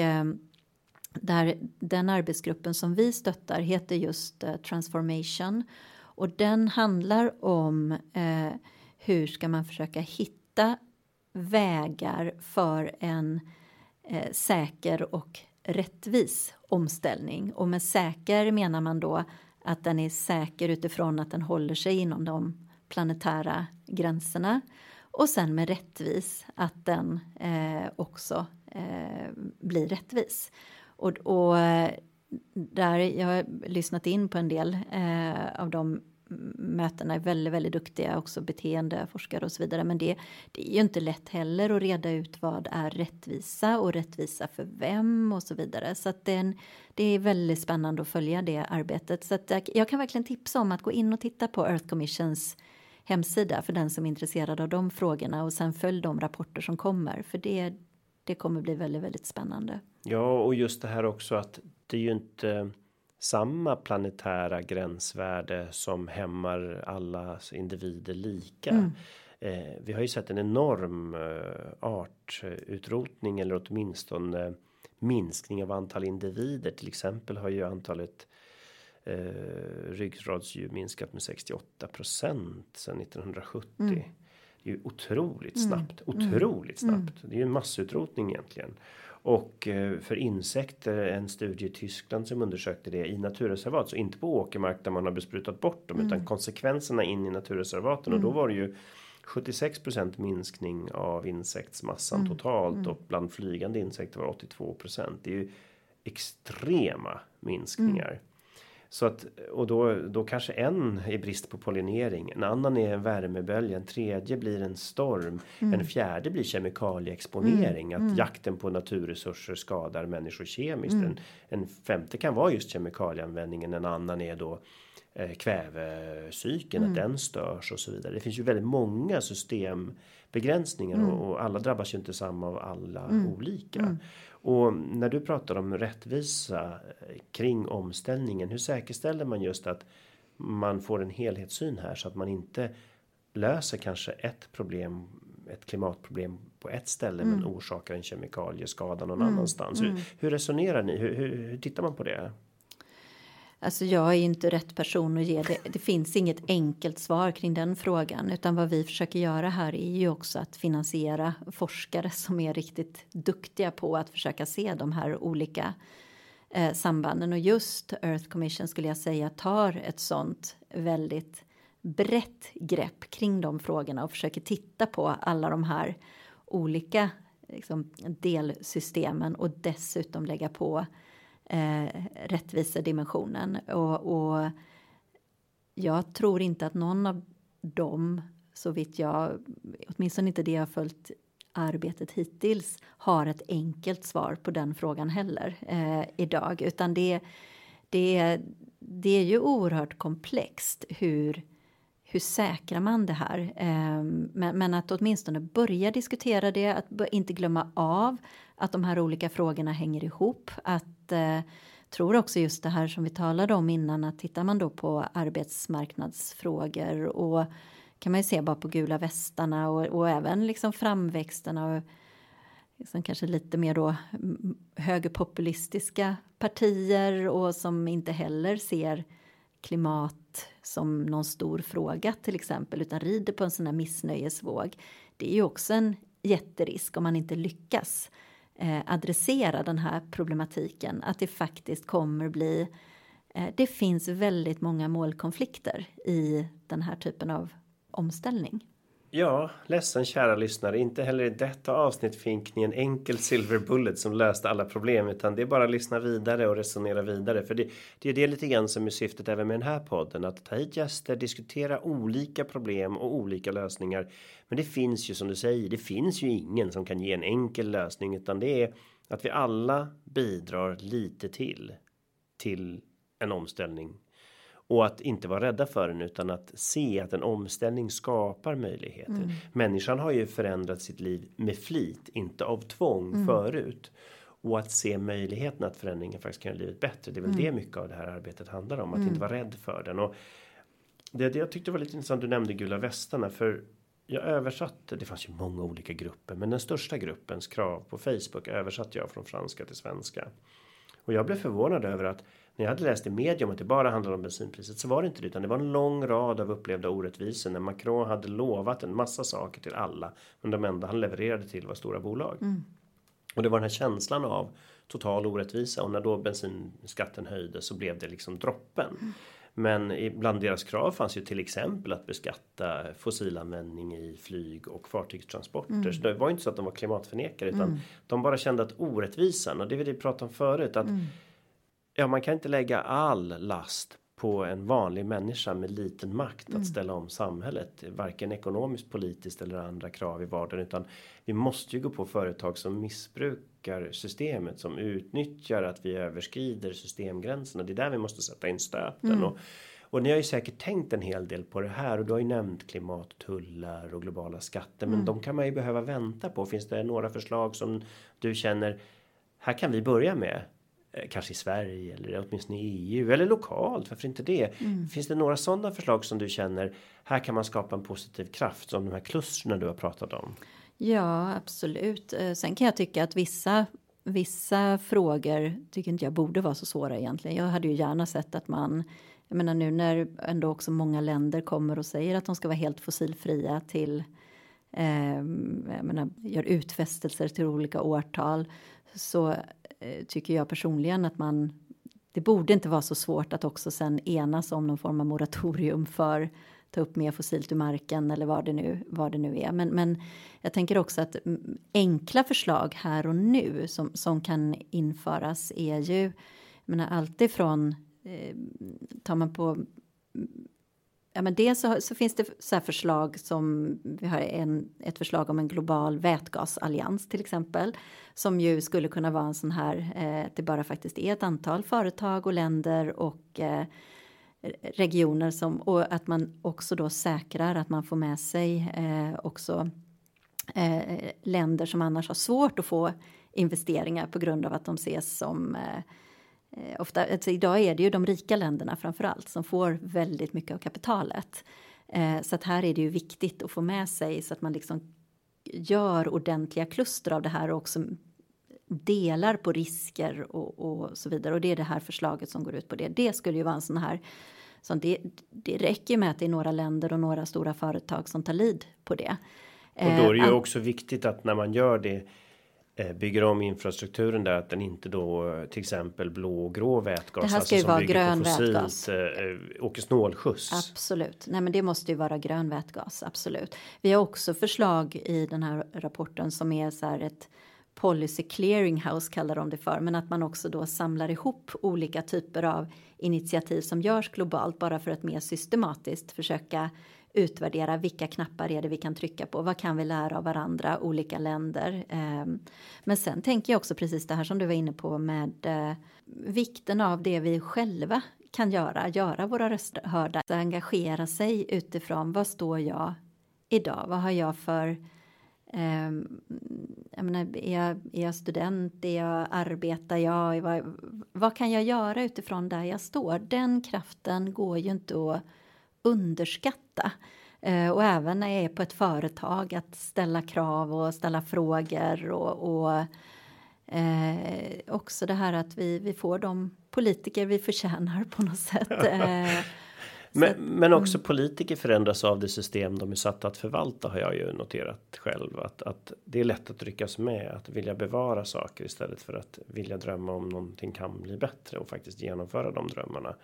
där den arbetsgruppen som vi stöttar heter just Transformation och den handlar om hur ska man försöka hitta vägar för en eh, säker och rättvis omställning och med säker menar man då att den är säker utifrån att den håller sig inom de planetära gränserna och sen med rättvis att den eh, också eh, blir rättvis. Och, och, eh, där jag har lyssnat in på en del eh, av de mötena är väldigt, väldigt duktiga också beteendeforskare och så vidare. Men det, det är ju inte lätt heller att reda ut vad är rättvisa och rättvisa för vem och så vidare. Så att det, det är väldigt spännande att följa det arbetet. Så att jag kan verkligen tipsa om att gå in och titta på Earth Commissions hemsida för den som är intresserad av de frågorna och sen följ de rapporter som kommer för det, det kommer bli väldigt, väldigt spännande. Ja, och just det här också att det är ju inte samma planetära gränsvärde som hämmar alla individer lika. Mm. Eh, vi har ju sett en enorm eh, artutrotning eller åtminstone minskning av antal individer. Till exempel har ju antalet eh, ryggradsdjur minskat med 68% sedan 1970. Mm. Det är ju otroligt mm. snabbt, mm. otroligt mm. snabbt. Det är ju en massutrotning egentligen. Och eh, för insekter en studie i Tyskland som undersökte det i naturreservat så inte på åkermark där man har besprutat bort dem mm. utan konsekvenserna in i naturreservaten mm. och då mm. var det ju 76% minskning av insektsmassan mm. totalt mm. och bland flygande insekter var 82% Det är ju extrema minskningar. Så att och då då kanske en är brist på pollinering, en annan är en värmebölja, en tredje blir en storm, mm. en fjärde blir kemikalieexponering, mm. att mm. jakten på naturresurser skadar människor kemiskt. Mm. En, en femte kan vara just kemikalieanvändningen, en annan är då eh, kvävecykeln, att mm. den störs och så vidare. Det finns ju väldigt många systembegränsningar mm. och, och, alla drabbas ju inte samma av alla olika. Och när du pratar om rättvisa eh, kring omställningen, hur säkerställer man just att man får en helhetssyn här så att man inte löser kanske ett problem, ett klimatproblem på ett ställe mm. men orsakar en kemikalieskada någon mm. annanstans. Hur, mm. hur resonerar ni? Hur, hur, hur tittar man på det? Alltså jag är inte rätt person att ge det. Det finns inget enkelt svar kring den frågan, utan vad vi försöker göra här är ju också att finansiera forskare som är riktigt duktiga på att försöka se de här olika eh, sambanden och just Earth Commission skulle jag säga tar ett sånt väldigt brett grepp kring de frågorna och försöker titta på alla de här olika liksom, delsystemen och dessutom lägga på eh, rättvisedimensionen. Och, och jag tror inte att någon av dem, så vitt jag, åtminstone inte det jag följt arbetet hittills, har ett enkelt svar på den frågan heller eh, idag, utan det, det, det är ju oerhört komplext hur hur säkrar man det här? Eh, men, men, att åtminstone börja diskutera det, att inte glömma av att de här olika frågorna hänger ihop. Att eh, tror också just det här som vi talade om innan, att tittar man då på arbetsmarknadsfrågor och kan man ju se bara på gula västarna och, och även liksom framväxten av liksom kanske lite mer då mm, högerpopulistiska partier och som inte heller ser klimat som någon stor fråga till exempel utan rider på en sån här missnöjesvåg. Det är ju också en jätterisk om man inte lyckas eh, adressera den här problematiken att det faktiskt kommer bli eh, det finns väldigt många målkonflikter i den här typen av omställning. Ja, ledsen kära lyssnare. Inte heller i detta avsnitt fick ni en enkel silver bullet som löste alla problem. Utan det är bara att lyssna vidare och resonera vidare. För det, det är det lite grann som är syftet även med den här podden. Att ta hit gäster, diskutera olika problem och olika lösningar. Men det finns ju som du säger, det finns ju ingen som kan ge en enkel lösning. Utan det är att vi alla bidrar lite till. Till en omställning och att inte vara rädda för den utan att se att en omställning skapar möjligheter. Mm. Människan har ju förändrat sitt liv med flit, inte av tvång mm. förut. Och att se möjligheten att förändringen faktiskt kan göra livet bättre. Det är väl mm. det mycket av det här arbetet handlar om. Att mm. inte vara rädd för den. Och det, det jag tyckte var lite intressant. Du nämnde gula västarna. För jag översatte. Det fanns ju många olika grupper. Men den största gruppens krav på Facebook översatte jag från franska till svenska. Och jag blev förvånad över att när jag hade läst i media om att det bara handlade om bensinpriset så var det inte det utan det var en lång rad av upplevda orättvisor när Macron hade lovat en massa saker till alla men de enda han levererade till var stora bolag. Mm. Och det var den här känslan av total orättvisa och när då bensinskatten höjdes så blev det liksom droppen. Mm. Men bland deras krav fanns ju till exempel att beskatta fossilanvändning i flyg och fartygstransporter. Mm. Så det var inte så att de var klimatförnekare utan mm. de bara kände att orättvisan och det vi pratade om förut att mm ja, man kan inte lägga all last på en vanlig människa med liten makt att mm. ställa om samhället. Varken ekonomiskt, politiskt eller andra krav i vardagen. Utan vi måste ju gå på företag som missbrukar systemet. Som utnyttjar att vi överskrider systemgränserna. Det är där vi måste sätta in stöten. Mm. Och, och ni har ju säkert tänkt en hel del på det här. Och du har ju nämnt klimattullar och globala skatter. Men mm. de kan man ju behöva vänta på. Finns det några förslag som du känner här kan vi börja med kanske i Sverige eller åtminstone i EU eller lokalt. Varför inte det? Mm. Finns det några sådana förslag som du känner här kan man skapa en positiv kraft som de här klustren du har pratat om? Ja, absolut. Eh, sen kan jag tycka att vissa vissa frågor tycker inte jag borde vara så svåra egentligen. Jag hade ju gärna sett att man jag menar nu när ändå också många länder kommer och säger att de ska vara helt fossilfria till eh, jag menar, gör utfästelser till olika årtal så eh, tycker jag personligen att man det borde inte vara så svårt att också sen enas om någon form av moratorium för ta upp mer fossilt ur marken eller vad det nu, vad det nu är. Men, men jag tänker också att enkla förslag här och nu som, som kan införas är ju, jag menar alltifrån eh, tar man på Ja, men dels så, så, finns det så förslag som vi har en, ett förslag om en global vätgasallians till exempel som ju skulle kunna vara en sån här eh, det bara faktiskt är ett antal företag och länder och eh, regioner som och att man också då säkrar att man får med sig eh, också eh, länder som annars har svårt att få investeringar på grund av att de ses som eh, eh, ofta, alltså idag är det ju de rika länderna framför allt som får väldigt mycket av kapitalet. Eh, så att här är det ju viktigt att få med sig så att man liksom gör ordentliga kluster av det här och också delar på risker och, och, så vidare. Och det är det här förslaget som går ut på det. Det skulle ju vara en sån här så det, det räcker med att det är några länder och några stora företag som tar lid på det. Och då är det ju eh, också viktigt att när man gör det bygger om infrastrukturen där att den inte då till exempel blå och grå vätgas. Det här ska alltså, ju vara grön fossilt, vätgas. Äh, åker snålskjuts. Absolut. Nej, men det måste ju vara grön vätgas. Absolut. Vi har också förslag i den här rapporten som är så här ett policy clearinghouse kallar de det för, men att man också då samlar ihop olika typer av initiativ som görs globalt bara för att mer systematiskt försöka utvärdera vilka knappar är det vi kan trycka på, vad kan vi lära av varandra, olika länder. Eh, men sen tänker jag också precis det här som du var inne på med eh, vikten av det vi själva kan göra, göra våra röster hörda, engagera sig utifrån vad står jag idag, vad har jag för ehm, jag menar, är, jag, är jag student, är jag, arbetar jag, vad, vad kan jag göra utifrån där jag står? Den kraften går ju inte att underskatta. Uh, och även när jag är på ett företag, att ställa krav och ställa frågor och, och uh, också det här att vi, vi får de politiker vi förtjänar på något sätt. Uh, Men, men också mm. politiker förändras av det system de är satta att förvalta har jag ju noterat själv att, att det är lätt att ryckas med att vilja bevara saker istället för att vilja drömma om någonting kan bli bättre och faktiskt genomföra de drömmarna.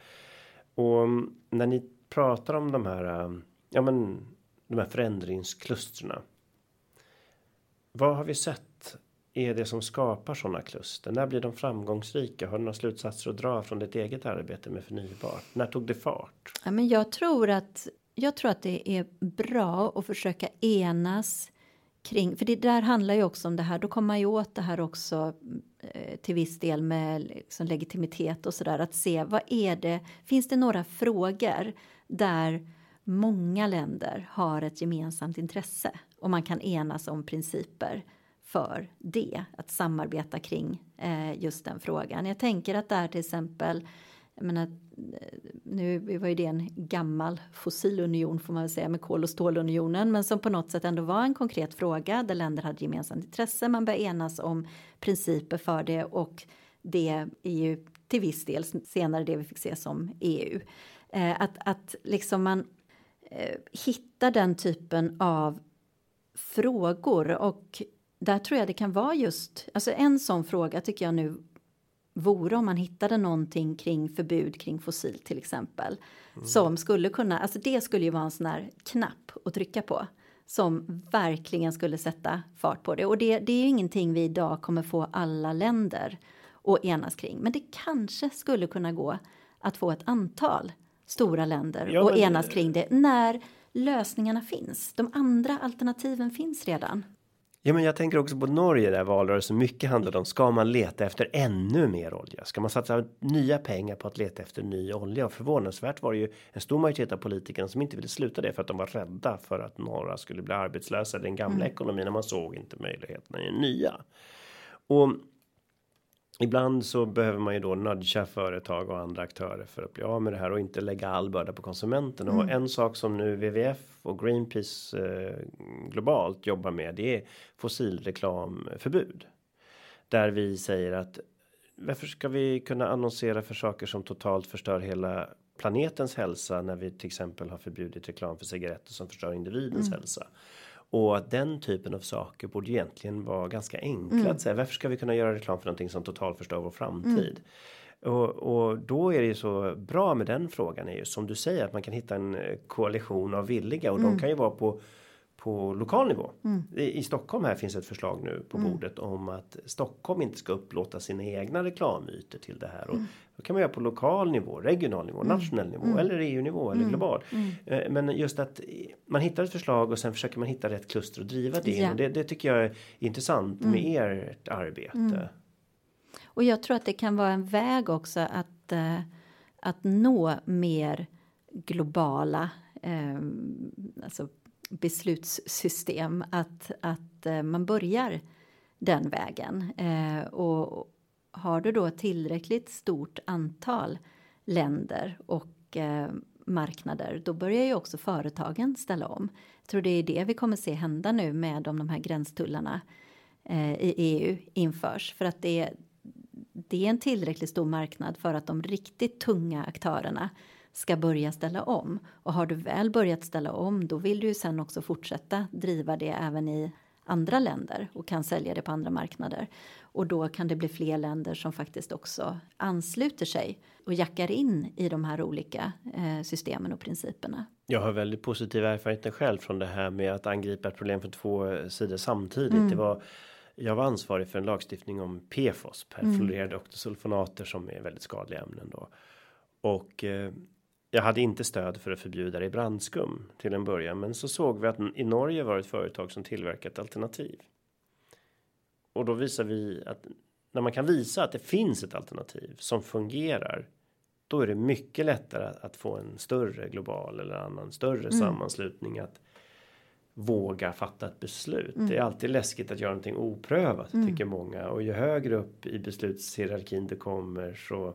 Och när ni pratar om de här, eh, ja men de här förändringsklustren. Vad har vi sett är det som skapar sådana kluster? När blir de framgångsrika? Har du några slutsatser att dra från ditt eget arbete med förnybart? När tog det fart? Ja, men jag tror att jag tror att det är bra att försöka enas kring, för det där handlar ju också om det här, då kommer man ju åt det här också eh, till viss del med liksom legitimitet och sådär, att se vad är det, finns det några frågor där många länder har ett gemensamt intresse och man kan enas om principer för det, att samarbeta kring eh, just den frågan. Jag tänker att där till exempel, jag menar, eh, nu var ju det en gammal fossilunion får man väl säga med kol och stålunionen, men som på något sätt ändå var en konkret fråga där länder hade gemensamt intresse. Man började enas om principer för det och det är ju till viss del senare det vi fick se som EU. Eh, att, att liksom man eh, hittar den typen av frågor och där tror jag det kan vara just, alltså en sån fråga tycker jag nu vore om man hittade någonting kring förbud kring fossil till exempel. Mm. Som skulle kunna, alltså det skulle ju vara en sån här knapp att trycka på. Som verkligen skulle sätta fart på det. Och det, det är ju ingenting vi idag kommer få alla länder att enas kring. Men det kanske skulle kunna gå att få ett antal stora länder ja, att enas kring det när lösningarna finns. De andra alternativen finns redan. Ja, men jag tänker också på Norge där valrörelsen mycket handlade om. Ska man leta efter ännu mer olja? Ska man satsa nya pengar på att leta efter ny olja? Och förvånansvärt var det ju en stor majoritet av politikerna som inte ville sluta det för att de var rädda för att några skulle bli arbetslösa i den gamla mm. ekonomin. Och man såg inte möjligheterna i den nya. Och Ibland så behöver man ju då nudga företag och andra aktörer för att bli av med det här och inte lägga all börda på konsumenten. Mm. Och en sak som nu WWF och Greenpeace eh, globalt jobbar med det är fossilreklamförbud. Där vi säger att varför ska vi kunna annonsera för saker som totalt förstör hela planetens hälsa när vi till exempel har förbjudit reklam för cigaretter som förstör individens mm. hälsa. Och att den typen av saker borde egentligen vara ganska enkla mm. att säga. Varför ska vi kunna göra reklam för någonting som totalt förstör vår framtid? Mm. Och, och, då är det ju så bra med den frågan är ju som du säger att man kan hitta en eh, koalition av villiga och mm. de kan ju vara på på lokal nivå. Mm. I, I, Stockholm här finns ett förslag nu på mm. bordet om att Stockholm inte ska upplåta sina egna reklamytor till det här. Och mm. Då kan man göra på lokal nivå, regional nivå, mm. nationell nivå mm. eller EU-nivå eller mm. global. Eh, men just att man hittar ett förslag och sen försöker man hitta rätt kluster och driva det. Ja. Och det, det, tycker jag är intressant med ert arbete. Och jag tror att det kan vara en väg också att, uh, att nå mer globala eh, alltså beslutssystem att, att eh, man börjar den vägen. Eh, och har du då tillräckligt stort antal länder och eh, marknader då börjar ju också företagen ställa om. Jag tror det är det vi kommer se hända nu med om de här gränstullarna i EU införs för att det, det är en tillräckligt stor marknad för att de riktigt tunga aktörerna ska börja ställa om. Och har du väl börjat ställa om då vill du ju sen också fortsätta driva det även i andra länder och kan sälja det på andra marknader. Och då kan det bli fler länder som faktiskt också ansluter sig och jackar in i de här olika eh, systemen och principerna. Jag har väldigt positiva erfarenheter själv från det här med att angripa ett problem från två sidor samtidigt. Mm. Det var jag var ansvarig för en lagstiftning om PFOS, perfluorerade mm. oktosulfonater som är väldigt skadliga ämnen då. Och eh, jag hade inte stöd för att förbjuda det i brandskum till en början, men så såg vi att i Norge var ett företag som tillverkat alternativ. Och då visar vi att när man kan visa att det finns ett alternativ som fungerar, då är det mycket lättare att få en större global eller annan större mm. sammanslutning att våga fatta ett beslut. Mm. Det är alltid läskigt att göra någonting oprövat mm. tycker många och ju högre upp i beslutshierarkin det kommer så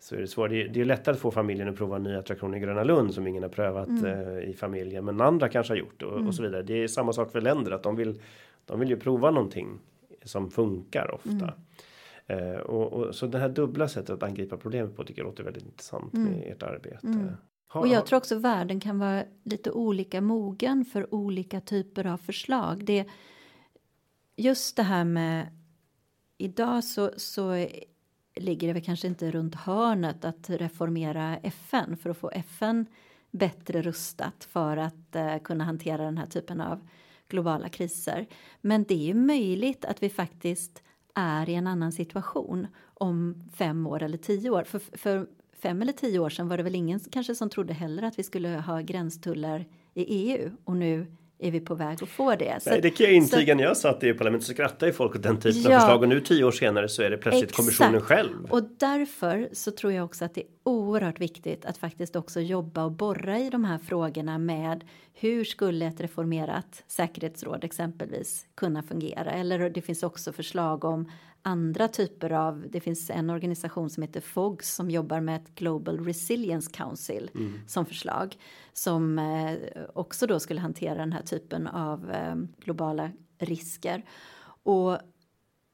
så är det svårt. Det är, det är lättare att få familjen att prova en ny attraktion i Gröna Lund som ingen har prövat mm. eh, i familjen, men andra kanske har gjort och, och mm. så vidare. Det är samma sak för länder att de vill. De vill ju prova någonting som funkar ofta. Mm. Eh, och, och, så det här dubbla sättet att angripa problemet på tycker jag låter väldigt intressant med mm. ert arbete. Mm. Ha, och jag tror också världen kan vara lite olika mogen för olika typer av förslag. Det just det här med idag så, så ligger det väl kanske inte runt hörnet att reformera FN för att få FN bättre rustat för att eh, kunna hantera den här typen av globala kriser. Men det är ju möjligt att vi faktiskt är i en annan situation om fem år eller tio år. För, för fem eller tio år sedan var det väl ingen kanske som trodde heller att vi skulle ha gränstullar i EU och nu är vi på väg att få det. Så, Nej, det kan jag intyga när jag satt i parlamentet så skrattade folk åt den typen ja, av förslag och nu tio år senare så är det plötsligt exakt. kommissionen själv. Och därför så tror jag också att det är oerhört viktigt att faktiskt också jobba och borra i de här frågorna med hur skulle ett reformerat säkerhetsråd exempelvis kunna fungera? Eller det finns också förslag om andra typer av, det finns en organisation som heter FOGS som jobbar med ett Global Resilience Council mm. som förslag som eh, också då skulle hantera den här typen av eh, globala risker. Och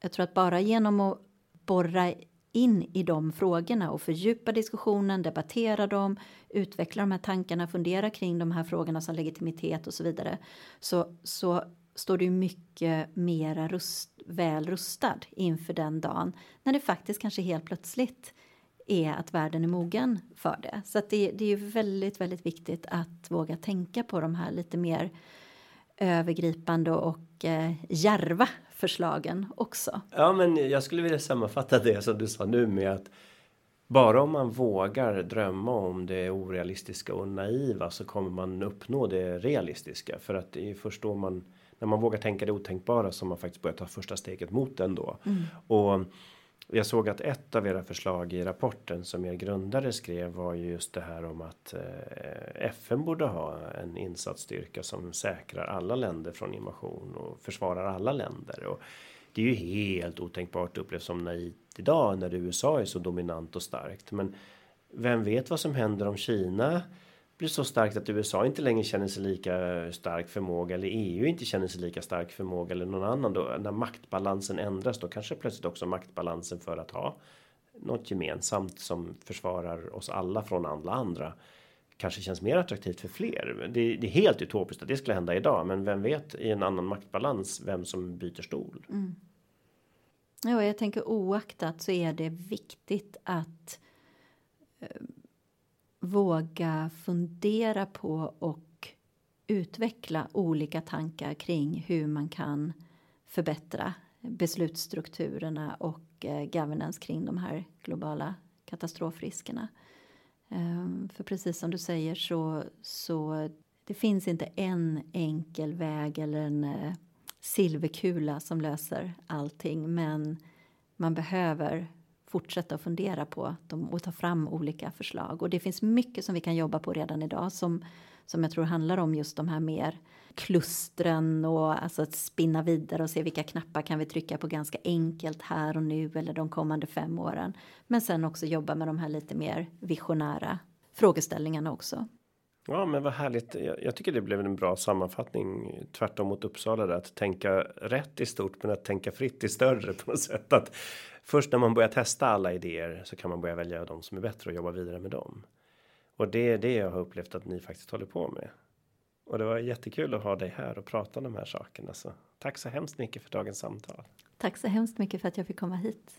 jag tror att bara genom att borra in i de frågorna och fördjupa diskussionen, debattera dem, utveckla de här tankarna, fundera kring de här frågorna som legitimitet och så vidare. Så, så står du mycket mera rust, väl rustad inför den dagen när det faktiskt kanske helt plötsligt är att världen är mogen för det. Så att det, det är ju väldigt, väldigt viktigt att våga tänka på de här lite mer övergripande och eh, järva förslagen också. Ja, men jag skulle vilja sammanfatta det som du sa nu med att bara om man vågar drömma om det orealistiska och naiva så kommer man uppnå det realistiska för att det är först då man när man vågar tänka det otänkbara som man faktiskt börjar ta första steget mot ändå. Mm. Och jag såg att ett av era förslag i rapporten som er grundare skrev var ju just det här om att eh, FN borde ha en insatsstyrka som säkrar alla länder från invasion och försvarar alla länder. Och det är ju helt otänkbart upplevs som naivt idag när USA är så dominant och starkt. Men vem vet vad som händer om Kina blir så starkt att USA inte längre känner sig lika stark förmåga eller EU inte känner sig lika stark förmåga eller någon annan då när maktbalansen ändras då kanske plötsligt också maktbalansen för att ha något gemensamt som försvarar oss alla från alla andra kanske känns mer attraktivt för fler. Det, det är helt utopiskt att det skulle hända idag, men vem vet i en annan maktbalans vem som byter stol? Mm. Ja, jag tänker oaktat så är det viktigt att eh, våga fundera på och utveckla olika tankar kring hur man kan förbättra beslutsstrukturerna och eh, governance kring de här globala katastrofriskerna. Ehm, för precis som du säger så, så det finns inte en enkel väg eller en eh, silverkula som löser allting men man behöver fortsätta att fundera på dem och ta fram olika förslag. Och det finns mycket som vi kan jobba på redan idag som, som jag tror handlar om just de här mer klustren och alltså att spinna vidare och se vilka knappar kan vi trycka på ganska enkelt här och nu eller de kommande fem åren. Men sen också jobba med de här lite mer visionära frågeställningarna också. Ja, men vad härligt. Jag, jag, tycker det blev en bra sammanfattning tvärtom mot Uppsala där att tänka rätt i stort, men att tänka fritt i större på något sätt. Att först när man börjar testa alla idéer så kan man börja välja de som är bättre och jobba vidare med dem. Och det är det jag har upplevt att ni faktiskt håller på med. Och det var jättekul att ha dig här och prata om de här sakerna. Så tack så hemskt mycket för dagens samtal. Tack så hemskt mycket för att jag fick komma hit.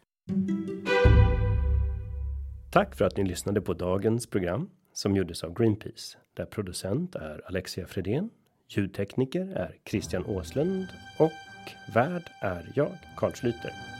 Tack för att ni lyssnade på dagens program som gjordes av Greenpeace där producent är Alexia Fredén. Ljudtekniker är Christian Åslund och värd är jag, Carl Schlüter.